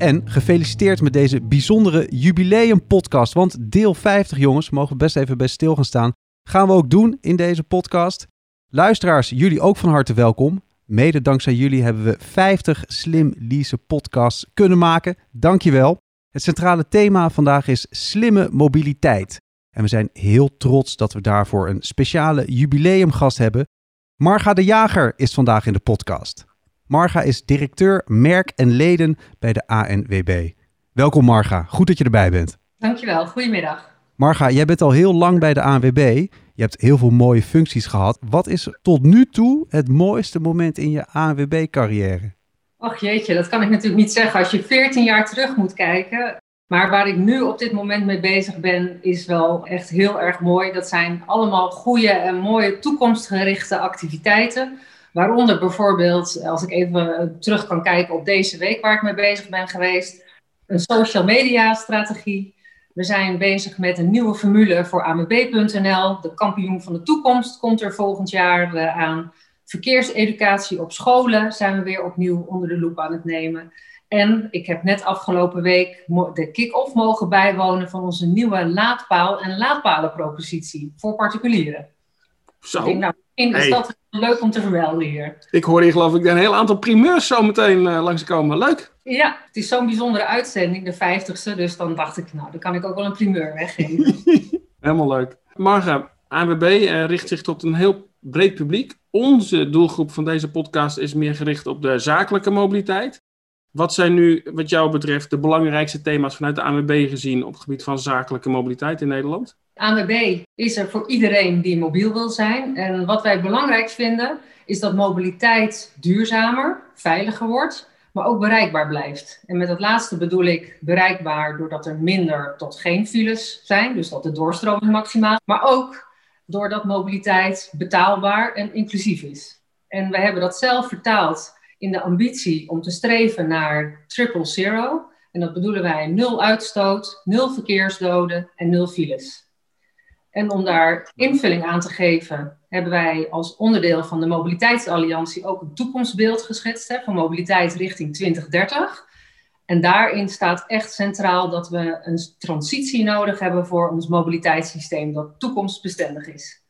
En gefeliciteerd met deze bijzondere jubileum-podcast. Want deel 50, jongens, mogen we best even bij stil gaan staan. Gaan we ook doen in deze podcast. Luisteraars, jullie ook van harte welkom. Mede dankzij jullie hebben we 50 Slim Lease podcasts kunnen maken. Dankjewel. Het centrale thema vandaag is slimme mobiliteit. En we zijn heel trots dat we daarvoor een speciale jubileumgast hebben. Marga de Jager is vandaag in de podcast. Marga is directeur merk en leden bij de ANWB. Welkom Marga, goed dat je erbij bent. Dankjewel, goedemiddag. Marga, jij bent al heel lang bij de ANWB. Je hebt heel veel mooie functies gehad. Wat is tot nu toe het mooiste moment in je ANWB-carrière? Ach jeetje, dat kan ik natuurlijk niet zeggen als je 14 jaar terug moet kijken. Maar waar ik nu op dit moment mee bezig ben, is wel echt heel erg mooi. Dat zijn allemaal goede en mooie toekomstgerichte activiteiten. Waaronder bijvoorbeeld, als ik even terug kan kijken op deze week waar ik mee bezig ben geweest, een social media strategie. We zijn bezig met een nieuwe formule voor AMB.nl. De kampioen van de toekomst komt er volgend jaar uh, aan. Verkeerseducatie op scholen zijn we weer opnieuw onder de loep aan het nemen. En ik heb net afgelopen week de kick-off mogen bijwonen van onze nieuwe laadpaal- en laadpalenpropositie voor particulieren. Zo. Ik denk, nou, is Hey. dat leuk om te vermelden hier. Ik hoor hier geloof ik een heel aantal primeurs zo meteen eh, langskomen. Leuk. Ja, het is zo'n bijzondere uitzending, de 50ste. Dus dan dacht ik, nou, dan kan ik ook wel een primeur weggeven. Helemaal leuk. Marga, ANWB eh, richt zich tot een heel breed publiek. Onze doelgroep van deze podcast is meer gericht op de zakelijke mobiliteit. Wat zijn nu, wat jou betreft, de belangrijkste thema's vanuit de ANWB gezien op het gebied van zakelijke mobiliteit in Nederland? ANWB is er voor iedereen die mobiel wil zijn. En wat wij belangrijk vinden, is dat mobiliteit duurzamer, veiliger wordt, maar ook bereikbaar blijft. En met dat laatste bedoel ik bereikbaar doordat er minder tot geen files zijn, dus dat de doorstroming maximaal, maar ook doordat mobiliteit betaalbaar en inclusief is. En we hebben dat zelf vertaald in de ambitie om te streven naar triple zero. En dat bedoelen wij nul uitstoot, nul verkeersdoden en nul files. En om daar invulling aan te geven, hebben wij als onderdeel van de Mobiliteitsalliantie ook een toekomstbeeld geschetst van mobiliteit richting 2030. En daarin staat echt centraal dat we een transitie nodig hebben voor ons mobiliteitssysteem dat toekomstbestendig is.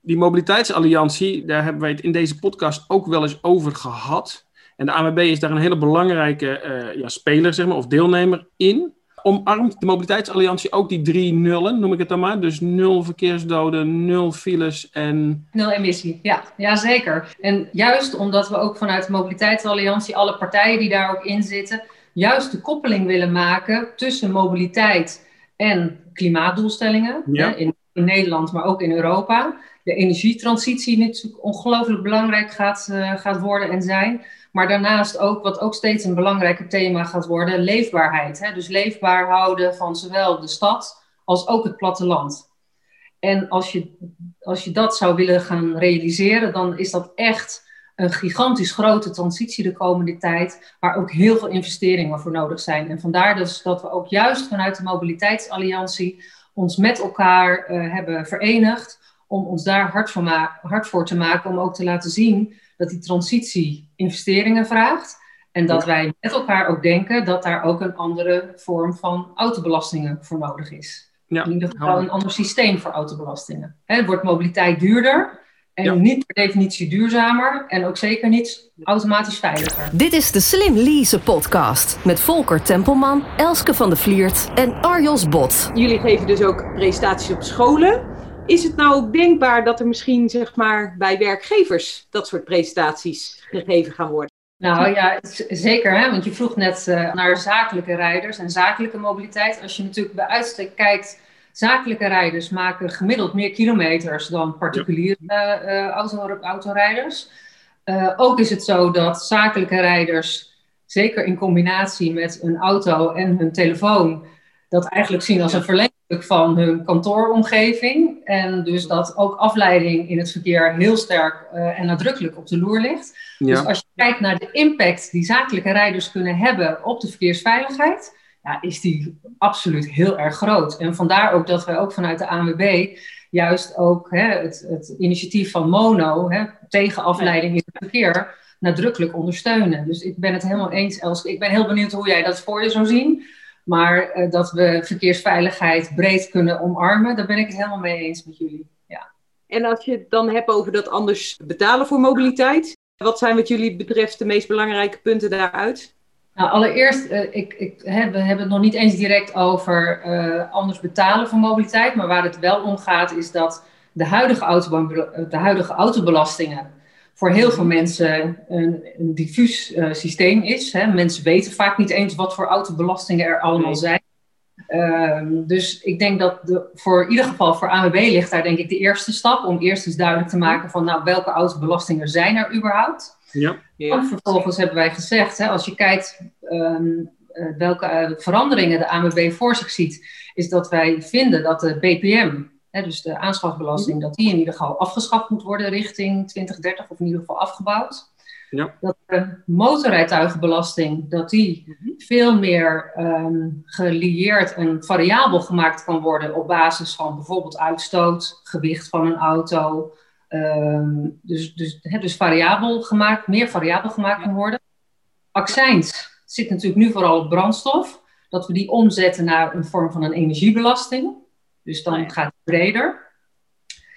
Die mobiliteitsalliantie, daar hebben wij het in deze podcast ook wel eens over gehad. En de ANWB is daar een hele belangrijke eh, ja, speler zeg maar, of deelnemer in. Omarmt de mobiliteitsalliantie ook die drie nullen, noem ik het dan maar. Dus nul verkeersdoden, nul files en... Nul emissie, ja, ja zeker. En juist omdat we ook vanuit de Mobiliteitsalliantie, alle partijen die daar ook in zitten, juist de koppeling willen maken tussen mobiliteit en klimaatdoelstellingen. Ja. In, in Nederland, maar ook in Europa. De energietransitie natuurlijk ongelooflijk belangrijk gaat, uh, gaat worden en zijn. Maar daarnaast ook, wat ook steeds een belangrijker thema gaat worden, leefbaarheid. Hè? Dus leefbaar houden van zowel de stad als ook het platteland. En als je, als je dat zou willen gaan realiseren, dan is dat echt een gigantisch grote transitie de komende tijd, waar ook heel veel investeringen voor nodig zijn. En vandaar dus dat we ook juist vanuit de Mobiliteitsalliantie ons met elkaar uh, hebben verenigd om ons daar hard hard voor te maken, om ook te laten zien dat die transitie investeringen vraagt. En dat wij met elkaar ook denken dat daar ook een andere vorm van autobelastingen voor nodig is. Ja. In ieder geval een ander systeem voor autobelastingen. Hè, wordt mobiliteit duurder en ja. niet per definitie duurzamer en ook zeker niet automatisch veiliger. Dit is de Slim Lease podcast met Volker Tempelman, Elske van de Vliert en Arjos Bot. Jullie geven dus ook presentaties op scholen. Is het nou ook denkbaar dat er misschien zeg maar, bij werkgevers dat soort presentaties gegeven gaan worden? Nou ja, zeker. Hè? Want je vroeg net uh, naar zakelijke rijders en zakelijke mobiliteit. Als je natuurlijk bij uitstek kijkt, zakelijke rijders maken gemiddeld meer kilometers dan particuliere uh, uh, auto, autorijders. ook is het zo dat zakelijke rijders, zeker in combinatie met een auto en hun telefoon, dat eigenlijk zien als een verlenging van hun kantooromgeving. En dus dat ook afleiding in het verkeer heel sterk uh, en nadrukkelijk op de loer ligt. Ja. Dus als je kijkt naar de impact die zakelijke rijders kunnen hebben op de verkeersveiligheid, ja, is die absoluut heel erg groot. En vandaar ook dat wij ook vanuit de ANWB juist ook hè, het, het, initiatief van Mono hè, tegen afleiding in het verkeer nadrukkelijk ondersteunen. Dus ik ben het helemaal eens, Elske. Ik ben heel benieuwd hoe jij dat voor je zou zien. Maar uh, dat we verkeersveiligheid breed kunnen omarmen, daar ben ik het helemaal mee eens met jullie. Ja. En als je het dan hebt over dat anders betalen voor mobiliteit, wat zijn wat jullie betreft de meest belangrijke punten daaruit? Nou, allereerst, uh, ik, ik, hè, we hebben het nog niet eens direct over uh, anders betalen voor mobiliteit. Maar waar het wel om gaat, is dat de huidige, auto, de huidige autobelastingen voor heel veel mensen een, een diffuus uh, systeem is. Hè. Mensen weten vaak niet eens wat voor autobelastingen er allemaal zijn. Um, dus ik denk dat de, voor in ieder geval voor ANWB ligt daar denk ik de eerste stap om eerst eens duidelijk te maken van nou welke autobelastingen zijn er überhaupt. Ja. ja. En vervolgens hebben wij gezegd, hè, als je kijkt um, uh, welke uh, veranderingen de ANWB voor zich ziet, is dat wij vinden dat de BPM, hè, dus de aanschafbelasting, dat die in ieder geval afgeschaft moet worden richting 2030 of in ieder geval afgebouwd. Ja. Dat de motorrijtuigenbelasting, dat die -hmm. veel meer um, gelieerd en variabel gemaakt kan worden op basis van bijvoorbeeld uitstoot, gewicht van een auto. Um, dus, dus, he, dus variabel gemaakt, meer variabel gemaakt kan worden. Accijns zit natuurlijk nu vooral op brandstof. Dat we die omzetten naar een vorm van een energiebelasting. Dus dan ja. gaat het breder.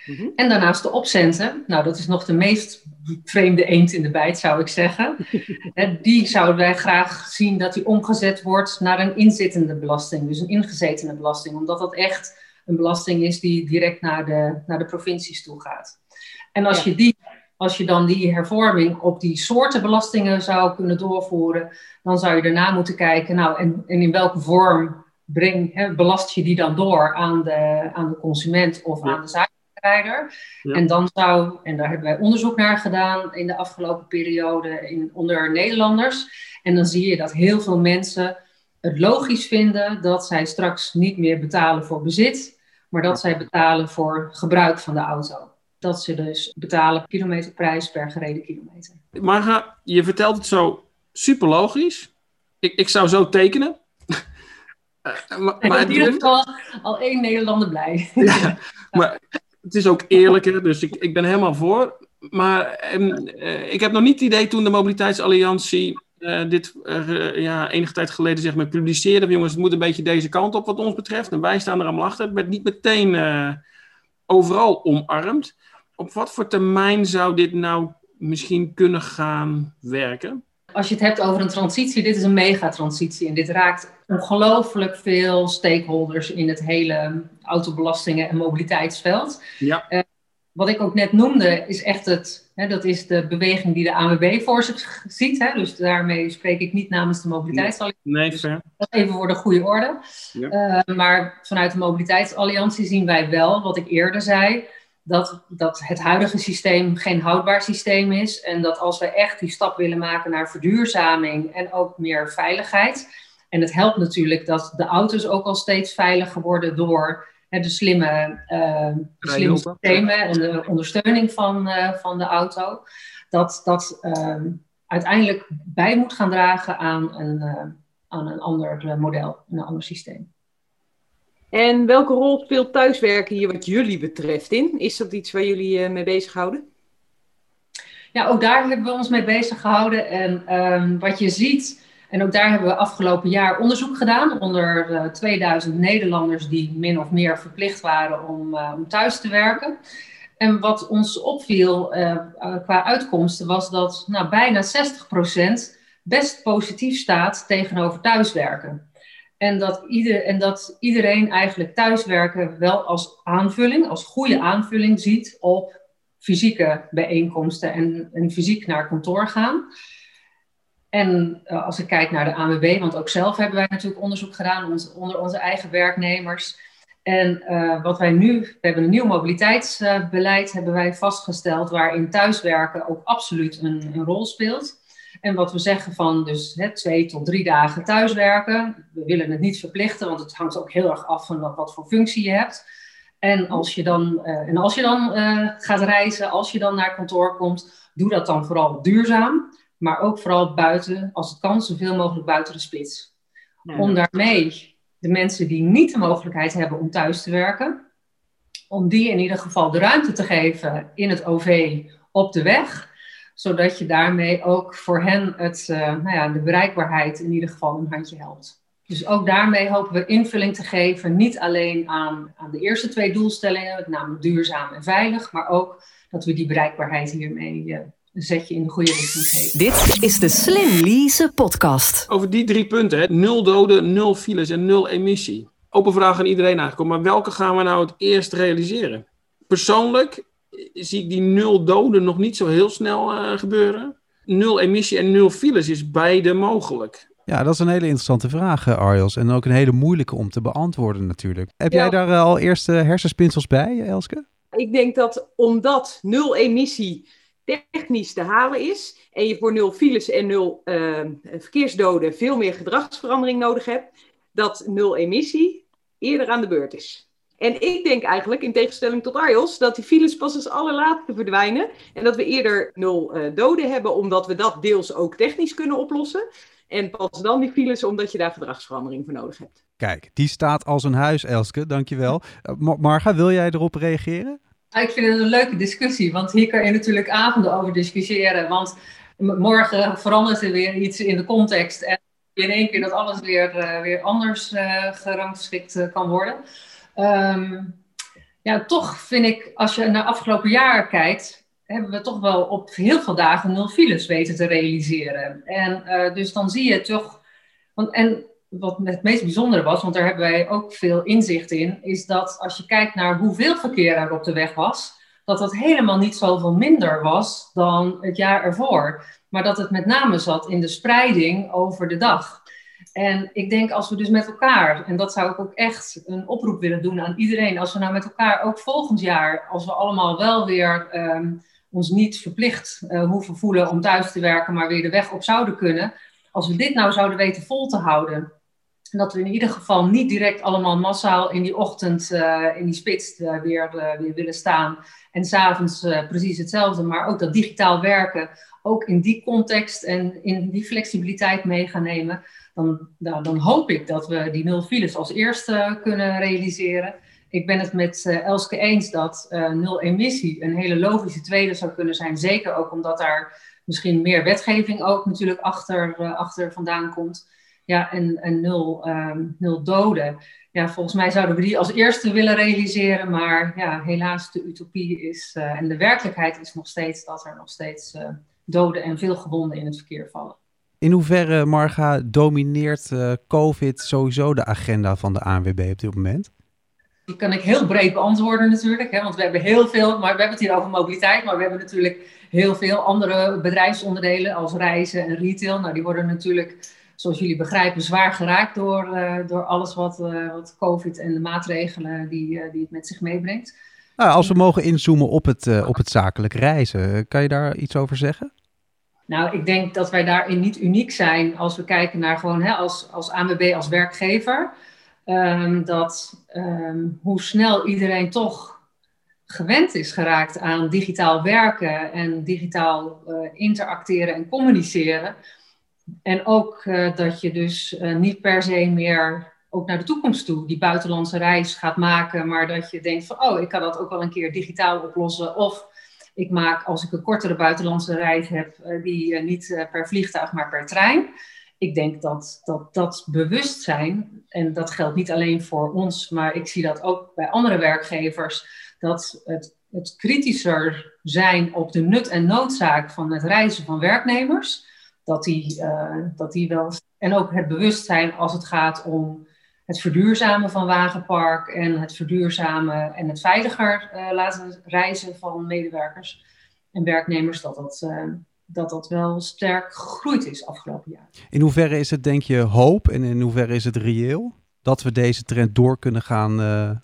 Mm-hmm. En daarnaast de opcenten. Nou, dat is nog de meest vreemde eend in de bijt, zou ik zeggen. die zouden wij graag zien dat die omgezet wordt naar een inzittende belasting. Dus een ingezetene belasting. Omdat dat echt een belasting is die direct naar de, naar de provincies toe gaat. En als, ja. je die, als je dan die hervorming op die soorten belastingen zou kunnen doorvoeren, dan zou je daarna moeten kijken, nou, en, en in welke vorm breng, hè, belast je die dan door aan de, aan de consument of ja. aan de zaak? Ja. En dan zou, en daar hebben wij onderzoek naar gedaan in de afgelopen periode in, onder Nederlanders. En dan zie je dat heel veel mensen het logisch vinden dat zij straks niet meer betalen voor bezit, maar dat zij betalen voor gebruik van de auto. Dat ze dus betalen kilometerprijs per gereden kilometer. Marga, je vertelt het zo super logisch. Ik, ik zou zo tekenen. Uh, maar, maar in ieder geval al één Nederlander blij. ja, maar het is ook eerlijker, dus ik, ik ben helemaal voor. Maar uh, ik heb nog niet het idee toen de Mobiliteitsalliantie uh, dit uh, ja, enige tijd geleden zeg maar, publiceerde. Jongens, het moet een beetje deze kant op wat ons betreft. En wij staan er allemaal achter. Het werd niet meteen overal omarmd. Op wat voor termijn zou dit nou misschien kunnen gaan werken? Als je het hebt over een transitie, dit is een megatransitie. En dit raakt ongelooflijk veel stakeholders in het hele autobelastingen- en mobiliteitsveld. Ja. Uh, wat ik ook net noemde, is echt het, hè, dat is de beweging die de ANWB voor zich ziet. Hè, dus daarmee spreek ik niet namens de mobiliteitsalliantie. Nee, dus. Even voor de goede orde. Ja. Uh, maar vanuit de mobiliteitsalliantie zien wij wel, wat ik eerder zei, dat, dat het huidige systeem geen houdbaar systeem is. En dat als we echt die stap willen maken naar verduurzaming en ook meer veiligheid. En het helpt natuurlijk dat de auto's ook al steeds veiliger worden door hè, de slimme, uh, de slimme systemen en de ondersteuning van, uh, van de auto. Dat dat uh, uiteindelijk bij moet gaan dragen aan een, uh, aan een ander model, een ander systeem. En welke rol speelt thuiswerken hier wat jullie betreft in? Is dat iets waar jullie mee bezighouden? Ja, ook daar hebben we ons mee bezig gehouden. En um, wat je ziet, en ook daar hebben we afgelopen jaar onderzoek gedaan onder uh, 2000 Nederlanders die min of meer verplicht waren om, uh, om thuis te werken. En wat ons opviel uh, qua uitkomsten was dat nou, bijna 60% best positief staat tegenover thuiswerken. En dat, ieder, en dat iedereen eigenlijk thuiswerken wel als aanvulling, als goede aanvulling ziet op fysieke bijeenkomsten en, en fysiek naar kantoor gaan. En uh, als ik kijk naar de ANWB, want ook zelf hebben wij natuurlijk onderzoek gedaan onder onze eigen werknemers. En uh, wat wij nu, we hebben een nieuw mobiliteitsbeleid, hebben wij vastgesteld, waarin thuiswerken ook absoluut een, een rol speelt. En wat we zeggen van dus hè, twee tot drie dagen thuiswerken. We willen het niet verplichten, want het hangt ook heel erg af van wat, voor functie je hebt. En als je dan, uh, en als je dan gaat reizen, als je dan naar kantoor komt, doe dat dan vooral duurzaam. Maar ook vooral buiten, als het kan, zoveel mogelijk buiten de spits. Ja. Om daarmee de mensen die niet de mogelijkheid hebben om thuis te werken, om die in ieder geval de ruimte te geven in het OV op de weg zodat je daarmee ook voor hen het, uh, nou ja, de bereikbaarheid in ieder geval een handje helpt. Dus ook daarmee hopen we invulling te geven, niet alleen aan, aan de eerste twee doelstellingen, namelijk duurzaam en veilig, maar ook dat we die bereikbaarheid hiermee uh, een zetje in de goede richting geven. Dit is de Slim Lease podcast. Over die drie punten, hè? nul doden, nul files en nul emissie. Open vraag aan iedereen eigenlijk, maar welke gaan we nou het eerst realiseren? Persoonlijk zie ik die nul doden nog niet zo heel snel uh, gebeuren. Nul emissie en nul files is beide mogelijk. Ja, dat is een hele interessante vraag, eh, Arjels. En ook een hele moeilijke om te beantwoorden natuurlijk. Heb ja. jij daar uh, al eerste hersenspinsels bij, Elske? Ik denk dat omdat nul emissie technisch te halen is... en je voor nul files en nul uh, verkeersdoden veel meer gedragsverandering nodig hebt... dat nul emissie eerder aan de beurt is. En ik denk eigenlijk, in tegenstelling tot Arjos, dat die files pas als allerlaatste verdwijnen. En dat we eerder nul uh, doden hebben, omdat we dat deels ook technisch kunnen oplossen. En pas dan die files, omdat je daar gedragsverandering voor nodig hebt. Kijk, die staat als een huis, Elske. Dankjewel. Uh, Marga, wil jij erop reageren? Ik vind het een leuke discussie, want hier kan je natuurlijk avonden over discussiëren. Want morgen verandert er weer iets in de context. En in één keer dat alles weer, uh, weer anders uh, gerangschikt kan worden. Um, ja, toch vind ik, als je naar afgelopen jaar kijkt, hebben we toch wel op heel veel dagen nul files weten te realiseren. En dus dan zie je toch, want, en wat het meest bijzondere was, want daar hebben wij ook veel inzicht in, is dat als je kijkt naar hoeveel verkeer er op de weg was, dat dat helemaal niet zoveel minder was dan het jaar ervoor. Maar dat het met name zat in de spreiding over de dag. En ik denk als we dus met elkaar, en dat zou ik ook echt een oproep willen doen aan iedereen, als we nou met elkaar ook volgend jaar, als we allemaal wel weer um, ons niet verplicht uh, hoeven voelen om thuis te werken, maar weer de weg op zouden kunnen, als we dit nou zouden weten vol te houden, en dat we in ieder geval niet direct allemaal massaal in die ochtend, uh, in die spits uh, weer, weer willen staan en s'avonds precies hetzelfde, maar ook dat digitaal werken ook in die context en in die flexibiliteit mee gaan nemen dan, nou, dan hoop ik dat we die nul files als eerste kunnen realiseren. Ik ben het met Elske eens dat nul emissie een hele logische tweede zou kunnen zijn. Zeker ook omdat daar misschien meer wetgeving ook natuurlijk achter, achter vandaan komt. Ja, en, en nul, um, nul doden. Ja, volgens mij zouden we die als eerste willen realiseren. Maar ja, helaas de utopie is en de werkelijkheid is nog steeds dat er nog steeds doden en veel gewonden in het verkeer vallen. In hoeverre, Marga, domineert uh, COVID sowieso de agenda van de ANWB op dit moment? Die kan ik heel breed beantwoorden natuurlijk, hè, want we hebben heel veel, maar we hebben het hier over mobiliteit, maar we hebben natuurlijk heel veel andere bedrijfsonderdelen als reizen en retail. Nou, die worden natuurlijk, zoals jullie begrijpen, zwaar geraakt door, uh, door alles wat, uh, wat COVID en de maatregelen die, die het met zich meebrengt. Nou, als we mogen inzoomen op het, op het zakelijk reizen, kan je daar iets over zeggen? Nou, ik denk dat wij daarin niet uniek zijn als we kijken naar gewoon hè, als, als ANWB als werkgever. Um, dat um, hoe snel iedereen toch gewend is geraakt aan digitaal werken en digitaal uh, interacteren en communiceren. En ook uh, dat je dus uh, niet per se meer ook naar de toekomst toe die buitenlandse reis gaat maken, maar dat je denkt van, oh, ik kan dat ook wel een keer digitaal oplossen. Of ik maak, als ik een kortere buitenlandse reis heb, uh, die niet per vliegtuig, maar per trein. Ik denk dat, dat dat bewustzijn, en dat geldt niet alleen voor ons, maar ik zie dat ook bij andere werkgevers, dat het, het kritischer zijn op de nut en noodzaak van het reizen van werknemers, dat die, dat die wel. En ook het bewustzijn als het gaat om het verduurzamen van wagenpark en het verduurzamen en het veiliger uh, laten reizen van medewerkers en werknemers, dat dat, uh, dat dat wel sterk gegroeid is afgelopen jaar. In hoeverre is het, denk je, hoop en in hoeverre is het reëel dat we deze trend door kunnen gaan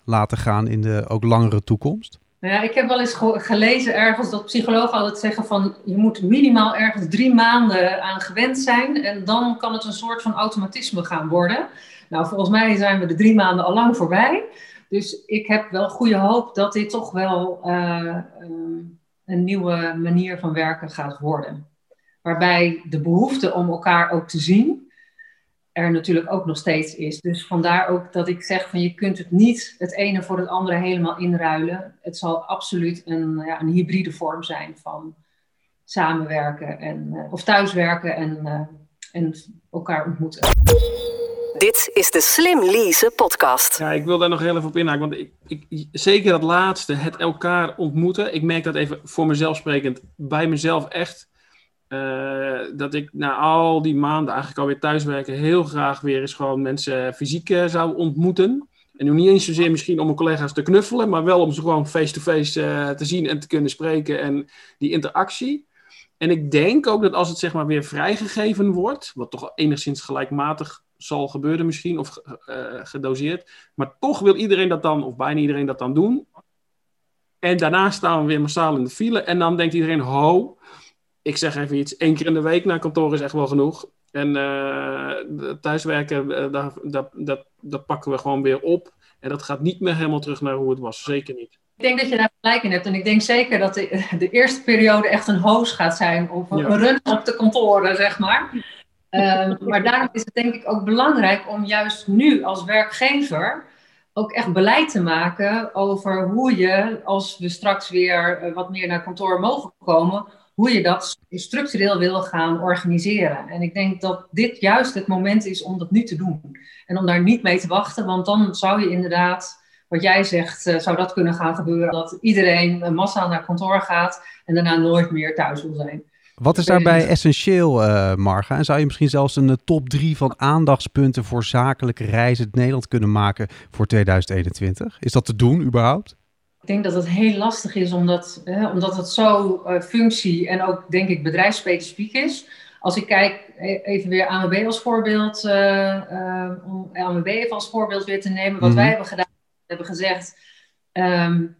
laten gaan in de ook langere toekomst? Nou ja, ik heb wel eens gelezen ergens dat psychologen altijd zeggen van je moet minimaal ergens drie maanden aan gewend zijn en dan kan het een soort van automatisme gaan worden. Nou, volgens mij zijn we de drie maanden al lang voorbij. Dus ik heb wel goede hoop dat dit toch wel uh, een nieuwe manier van werken gaat worden. Waarbij de behoefte om elkaar ook te zien er natuurlijk ook nog steeds is. Dus vandaar ook dat ik zeg van je kunt het niet het ene voor het andere helemaal inruilen. Het zal absoluut een, ja, een hybride vorm zijn van samenwerken en, uh, of thuiswerken en, uh, en elkaar ontmoeten. Dit is de Slim Lease podcast. Ja, ik wil daar nog heel even op inhaken. Want ik, ik, zeker dat laatste, het elkaar ontmoeten. Ik merk dat even voor mezelf sprekend, bij mezelf echt. Uh, dat ik na al die maanden eigenlijk alweer thuiswerken heel graag weer eens gewoon mensen fysiek uh, zou ontmoeten. En nu niet eens zozeer misschien om mijn collega's te knuffelen, maar wel om ze gewoon face-to-face -face, uh, te zien en te kunnen spreken en die interactie. En ik denk ook dat als het zeg maar weer vrijgegeven wordt, wat toch enigszins gelijkmatig zal gebeuren misschien, of gedoseerd. Maar toch wil iedereen dat dan, of bijna iedereen dat dan doen. En daarna staan we weer massaal in de file. En dan denkt iedereen, ho, ik zeg even iets, één keer in de week naar kantoor is echt wel genoeg. En uh, thuiswerken, uh, dat, dat, dat, dat pakken we gewoon weer op. En dat gaat niet meer helemaal terug naar hoe het was. Zeker niet. Ik denk dat je daar gelijk in hebt. En ik denk zeker dat de, de eerste periode echt een hoos gaat zijn. Of een ja. run op de kantoren, zeg maar. Um, maar daarom is het denk ik ook belangrijk om juist nu als werkgever ook echt beleid te maken over hoe je, als we straks weer wat meer naar kantoor mogen komen, hoe je dat structureel wil gaan organiseren. En ik denk dat dit juist het moment is om dat nu te doen. En om daar niet mee te wachten, want dan zou je inderdaad, wat jij zegt, zou dat kunnen gaan gebeuren. Dat iedereen massaal naar kantoor gaat en daarna nooit meer thuis wil zijn. Wat is daarbij essentieel, uh, Marga? En zou je misschien zelfs een top drie van aandachtspunten voor zakelijke reizen in Nederland kunnen maken voor 2021? Is dat te doen überhaupt? Ik denk dat het heel lastig is, omdat, hè, omdat het zo uh, functie en ook denk ik bedrijfsspecifiek is. Als ik kijk, even weer AMB als voorbeeld, uh, om AMB even als voorbeeld weer te nemen. Wat mm-hmm. wij hebben gedaan, hebben gezegd, um,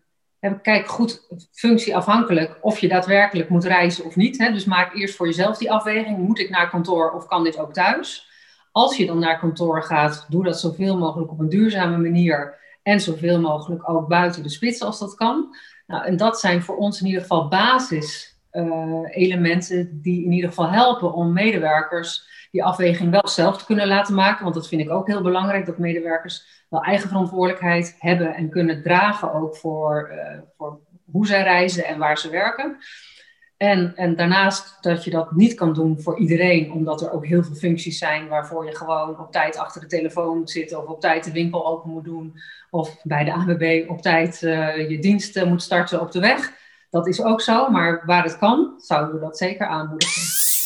kijk goed functieafhankelijk of je daadwerkelijk moet reizen of niet. Hè? Dus maak eerst voor jezelf die afweging. Moet ik naar kantoor of kan dit ook thuis? Als je dan naar kantoor gaat, doe dat zoveel mogelijk op een duurzame manier. En zoveel mogelijk ook buiten de spits als dat kan. Nou, en dat zijn voor ons in ieder geval basiselementen uh, die in ieder geval helpen om medewerkers die afweging wel zelf te kunnen laten maken. Want dat vind ik ook heel belangrijk, dat medewerkers wel eigen verantwoordelijkheid hebben en kunnen dragen ook voor, uh, voor hoe zij reizen en waar ze werken. En, en daarnaast dat je dat niet kan doen voor iedereen, omdat er ook heel veel functies zijn waarvoor je gewoon op tijd achter de telefoon moet zitten of op tijd de winkel open moet doen of bij de ANWB op tijd uh, je dienst moet starten op de weg. Dat is ook zo, maar waar het kan, zouden we dat zeker aanmoedigen.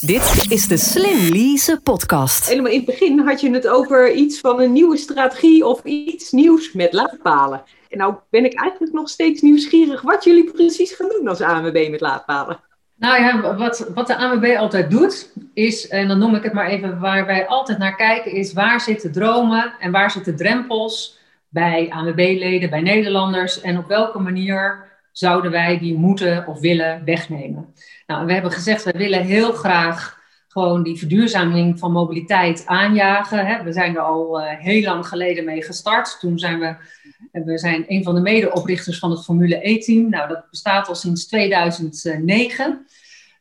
Dit is de Slim Lease podcast. Helemaal in het begin had je het over iets van een nieuwe strategie of iets nieuws met laadpalen. En nou ben ik eigenlijk nog steeds nieuwsgierig wat jullie precies gaan doen als ANWB met laadpalen. Nou ja, wat, wat de ANWB altijd doet, is, en dan noem ik het maar even, waar wij altijd naar kijken, is waar zitten dromen en waar zitten drempels bij ANWB-leden, bij Nederlanders en op welke manier zouden wij die moeten of willen wegnemen. Nou, we hebben gezegd, we willen heel graag gewoon die verduurzaming van mobiliteit aanjagen. We zijn er al uh, heel lang geleden mee gestart. Toen zijn we, we zijn een van de medeoprichters van het Formule E-team. Nou, dat bestaat al sinds 2009.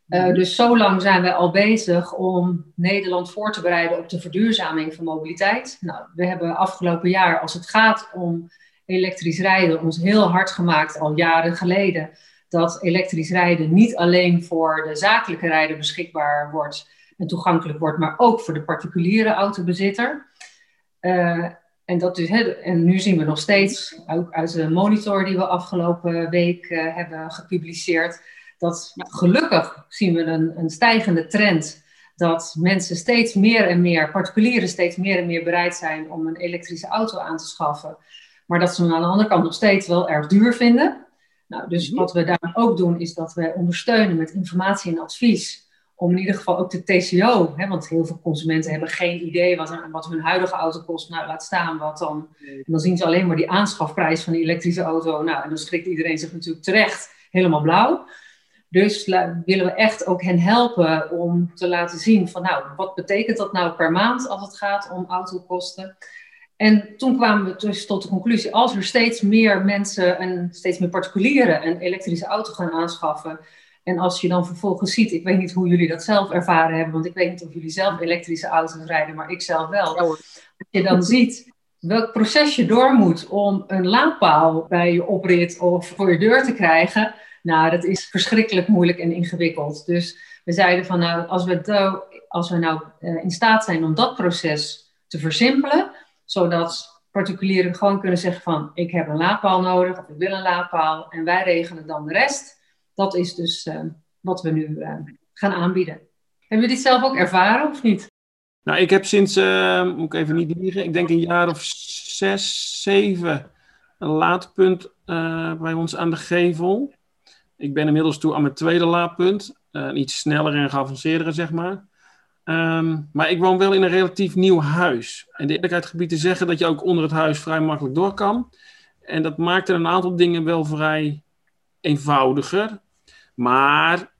Uh, dus zo lang zijn we al bezig om Nederland voor te bereiden op de verduurzaming van mobiliteit. Nou, we hebben afgelopen jaar, als het gaat om elektrisch rijden, ons heel hard gemaakt, al jaren geleden, dat elektrisch rijden niet alleen voor de zakelijke rijden beschikbaar wordt en toegankelijk wordt, maar ook voor de particuliere autobezitter. Uh, en, dat dus, en nu zien we nog steeds, ook uit de monitor die we afgelopen week uh, hebben gepubliceerd, dat gelukkig zien we een, een stijgende trend dat mensen steeds meer en meer, particulieren steeds meer en meer bereid zijn om een elektrische auto aan te schaffen. Maar dat ze hem aan de andere kant nog steeds wel erg duur vinden. Nou, dus wat we daar ook doen, is dat we ondersteunen met informatie en advies om in ieder geval ook de TCO, hè, want heel veel consumenten hebben geen idee wat, wat hun huidige auto kost. Nou, laat staan wat dan. En dan zien ze alleen maar die aanschafprijs van die elektrische auto. Nou, en dan schrikt iedereen zich natuurlijk terecht helemaal blauw. Dus willen we echt ook hen helpen om te laten zien van nou, wat betekent dat nou per maand als het gaat om autokosten. En toen kwamen we dus tot de conclusie, als er steeds meer mensen en steeds meer particulieren een elektrische auto gaan aanschaffen, en als je dan vervolgens ziet, ik weet niet hoe jullie dat zelf ervaren hebben, want ik weet niet of jullie zelf elektrische auto's rijden, maar ik zelf wel. Als je dan ziet welk proces je door moet om een laadpaal bij je oprit of voor je deur te krijgen, nou, dat is verschrikkelijk moeilijk en ingewikkeld. Dus we zeiden van, nou, als we, als we nou uh, in staat zijn om dat proces te versimpelen, zodat particulieren gewoon kunnen zeggen van, ik heb een laadpaal nodig of ik wil een laadpaal en wij regelen dan de rest dat is dus uh, wat we nu uh, gaan aanbieden. Hebben jullie dit zelf ook ervaren of niet? Nou, ik heb sinds, uh, moet ik even niet liegen, ik denk een jaar of zes, zeven een laadpunt bij ons aan de gevel. Ik ben inmiddels toe aan mijn tweede laadpunt. iets sneller en geavanceerdere, zeg maar. Um, maar ik woon wel in een relatief nieuw huis. En de eerlijkheid gebied te zeggen dat je ook onder het huis vrij makkelijk door kan. En dat maakte een aantal dingen wel vrij eenvoudiger. Maar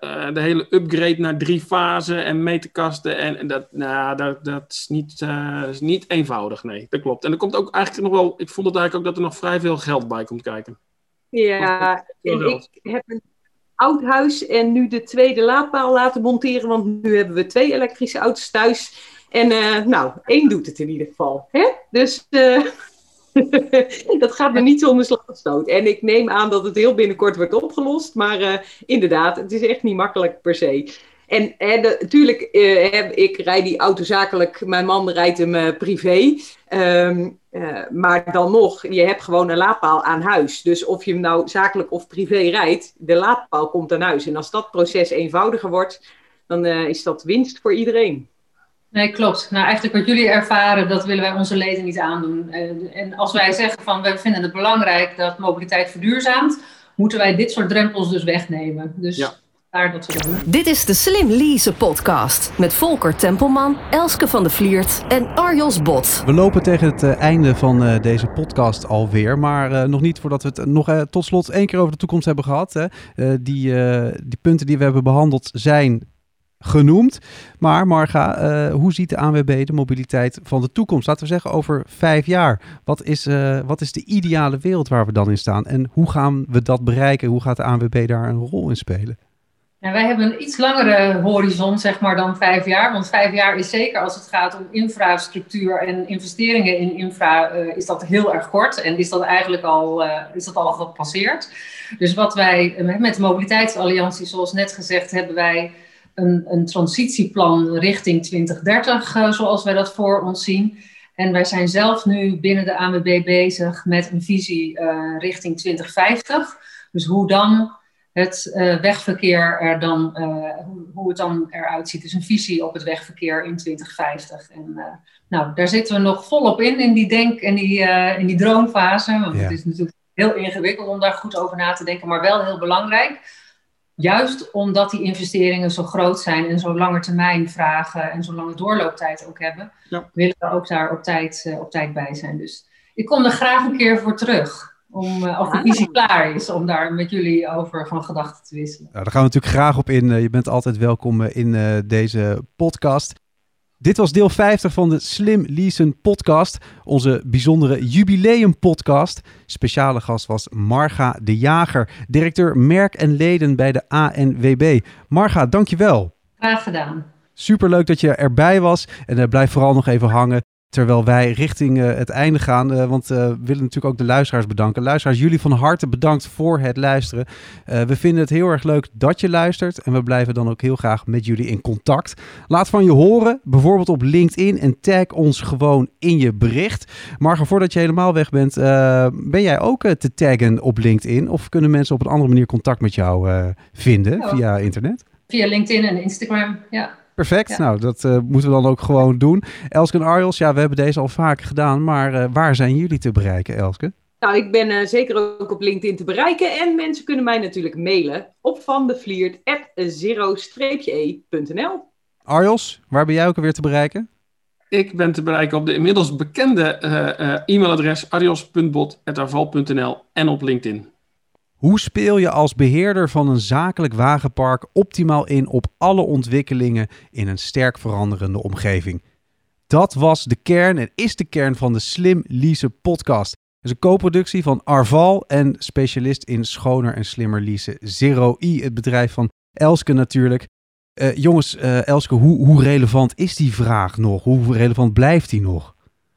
uh, de hele upgrade naar drie fasen en meterkasten, en, en dat, nou, dat, dat is, niet, uh, is niet eenvoudig, nee, dat klopt. En er komt ook eigenlijk nog wel, ik vond het eigenlijk ook dat er nog vrij veel geld bij komt kijken. Ja, en ik heb een oud huis en nu de tweede laadpaal laten monteren, want nu hebben we twee elektrische auto's thuis. En uh, nou, één doet het in ieder geval. Hè? Dus dat gaat me niet zonder slag. En ik neem aan dat het heel binnenkort wordt opgelost. Maar uh, inderdaad, het is echt niet makkelijk per se. En, natuurlijk, uh, ik rijd die auto zakelijk. Mijn man rijdt hem uh, privé. Um, maar dan nog, je hebt gewoon een laadpaal aan huis. Dus of je hem nou zakelijk of privé rijdt, de laadpaal komt aan huis. En als dat proces eenvoudiger wordt, dan is dat winst voor iedereen. Nee, klopt. Nou, eigenlijk wat jullie ervaren, dat willen wij onze leden niet aandoen. En als wij zeggen van we vinden het belangrijk dat mobiliteit verduurzaamt, moeten wij dit soort drempels dus wegnemen. Dus ja. daar dat we doen. Dit is de Slim Lease podcast met Volker Tempelman, Elske van de Vliert en Arjos Bot. We lopen tegen het uh, einde van uh, deze podcast alweer, maar nog niet voordat we het nog tot slot één keer over de toekomst hebben gehad. Hè. die, die punten die we hebben behandeld zijn genoemd. Maar Marga, uh, hoe ziet de ANWB de mobiliteit van de toekomst? Laten we zeggen over vijf jaar. Wat is, uh, wat is de ideale wereld waar we dan in staan? En hoe gaan we dat bereiken? Hoe gaat de ANWB daar een rol in spelen? Wij hebben een iets langere horizon zeg maar, dan vijf jaar. Want vijf jaar is zeker als het gaat om infrastructuur en investeringen in infra, uh, is dat heel erg kort. En is dat eigenlijk al, is dat al gepasseerd. Dus wat wij met de Mobiliteitsalliantie, zoals net gezegd, hebben wij een, een transitieplan richting 2030, uh, zoals wij dat voor ons zien. En wij zijn zelf nu binnen de ANWB bezig met een visie uh, richting 2050. Dus hoe dan het uh, wegverkeer er dan, hoe, hoe, het dan eruit ziet. Dus een visie op het wegverkeer in 2050. En nou, daar zitten we nog volop in, in die denk- en die, in die droomfase. Want ja. het is natuurlijk heel ingewikkeld om daar goed over na te denken, maar wel heel belangrijk juist omdat die investeringen zo groot zijn en zo lange termijn vragen en zo lange doorlooptijd ook hebben, ja. willen we ook daar op tijd, uh, op tijd bij zijn. Dus ik kom er graag een keer voor terug. Om, uh, als de visie klaar is, om daar met jullie over van gedachten te wisselen. Nou, daar gaan we natuurlijk graag op in. je bent altijd welkom in deze podcast. Dit was deel 50 van de Slim Leasen podcast, onze bijzondere jubileum podcast. Speciale gast was Marga de Jager, directeur merk en leden bij de ANWB. Marga, dankjewel. Graag gedaan. Superleuk dat je erbij was en uh, blijf vooral nog even hangen. Terwijl wij richting uh, het einde gaan. Uh, want uh, we willen natuurlijk ook de luisteraars bedanken. Luisteraars, jullie van harte bedankt voor het luisteren. we vinden het heel erg leuk dat je luistert. En we blijven dan ook heel graag met jullie in contact. Laat van je horen, bijvoorbeeld op LinkedIn. En tag ons gewoon in je bericht. Maar voordat je helemaal weg bent, ben jij ook te taggen op LinkedIn? Of kunnen mensen op een andere manier contact met jou vinden ja. via internet? Via LinkedIn en Instagram, ja. Perfect. Nou, dat uh, moeten we dan ook gewoon doen. Elske en Arjels, ja, we hebben deze al vaker gedaan. Maar uh, waar zijn jullie te bereiken, Elske? Nou, ik ben uh, zeker ook op LinkedIn te bereiken. En mensen kunnen mij natuurlijk mailen op vandevliert.zero-e.nl. Arjos, waar ben jij ook alweer te bereiken? Ik ben te bereiken op de inmiddels bekende uh, uh, e-mailadres arjos.bot.arval.nl en op LinkedIn. Hoe speel je als beheerder van een zakelijk wagenpark optimaal in op alle ontwikkelingen in een sterk veranderende omgeving? Dat was de kern en is de kern van de Slim Lease podcast. Het is een co-productie van Arval en specialist in schoner en slimmer leasen Zero i het bedrijf van Elske natuurlijk. Uh, jongens, uh, Elske, hoe, hoe relevant is die vraag nog? Hoe relevant blijft die nog?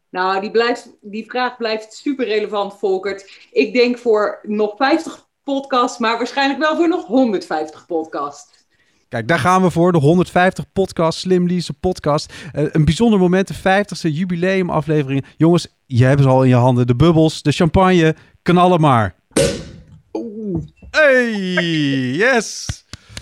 Nou, die, blijft, die vraag blijft super relevant, Volkert. Ik denk voor nog 50 podcasts, maar waarschijnlijk wel voor nog 150 podcasts. Kijk, daar gaan we voor. De 150 podcast, Slim Lease podcast. Uh, een bijzonder moment, de 50ste jubileumaflevering. Jongens, je hebt ze al in je handen. De bubbels, de champagne, knallen maar. Oeh. Hey, yes!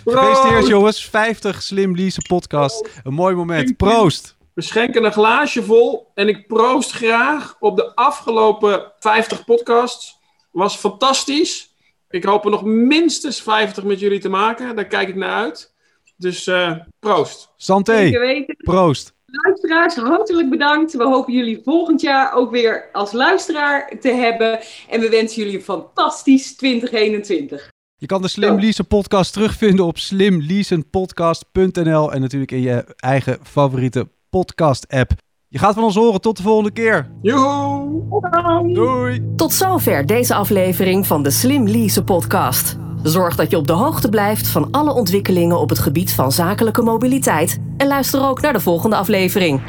Gefeliciteerd jongens, 50 Slim Lease podcast. Een mooi moment. Proost! We schenken een glaasje vol en ik proost graag op de afgelopen 50 podcasts. Was fantastisch. Ik hoop er nog minstens 50 met jullie te maken. Daar kijk ik naar uit. Dus uh, proost. Santé. Proost. Luisteraars, hartelijk bedankt. We hopen jullie volgend jaar ook weer als luisteraar te hebben. En we wensen jullie een fantastisch 2021. Je kan de Slim Leasen podcast terugvinden op slimleasenpodcast.nl en natuurlijk in je eigen favoriete podcast app. Je gaat van ons horen. Tot de volgende keer. Joehoe. Doei. Tot zover deze aflevering van de Slim Lease podcast. Zorg dat je op de hoogte blijft van alle ontwikkelingen op het gebied van zakelijke mobiliteit. En luister ook naar de volgende aflevering.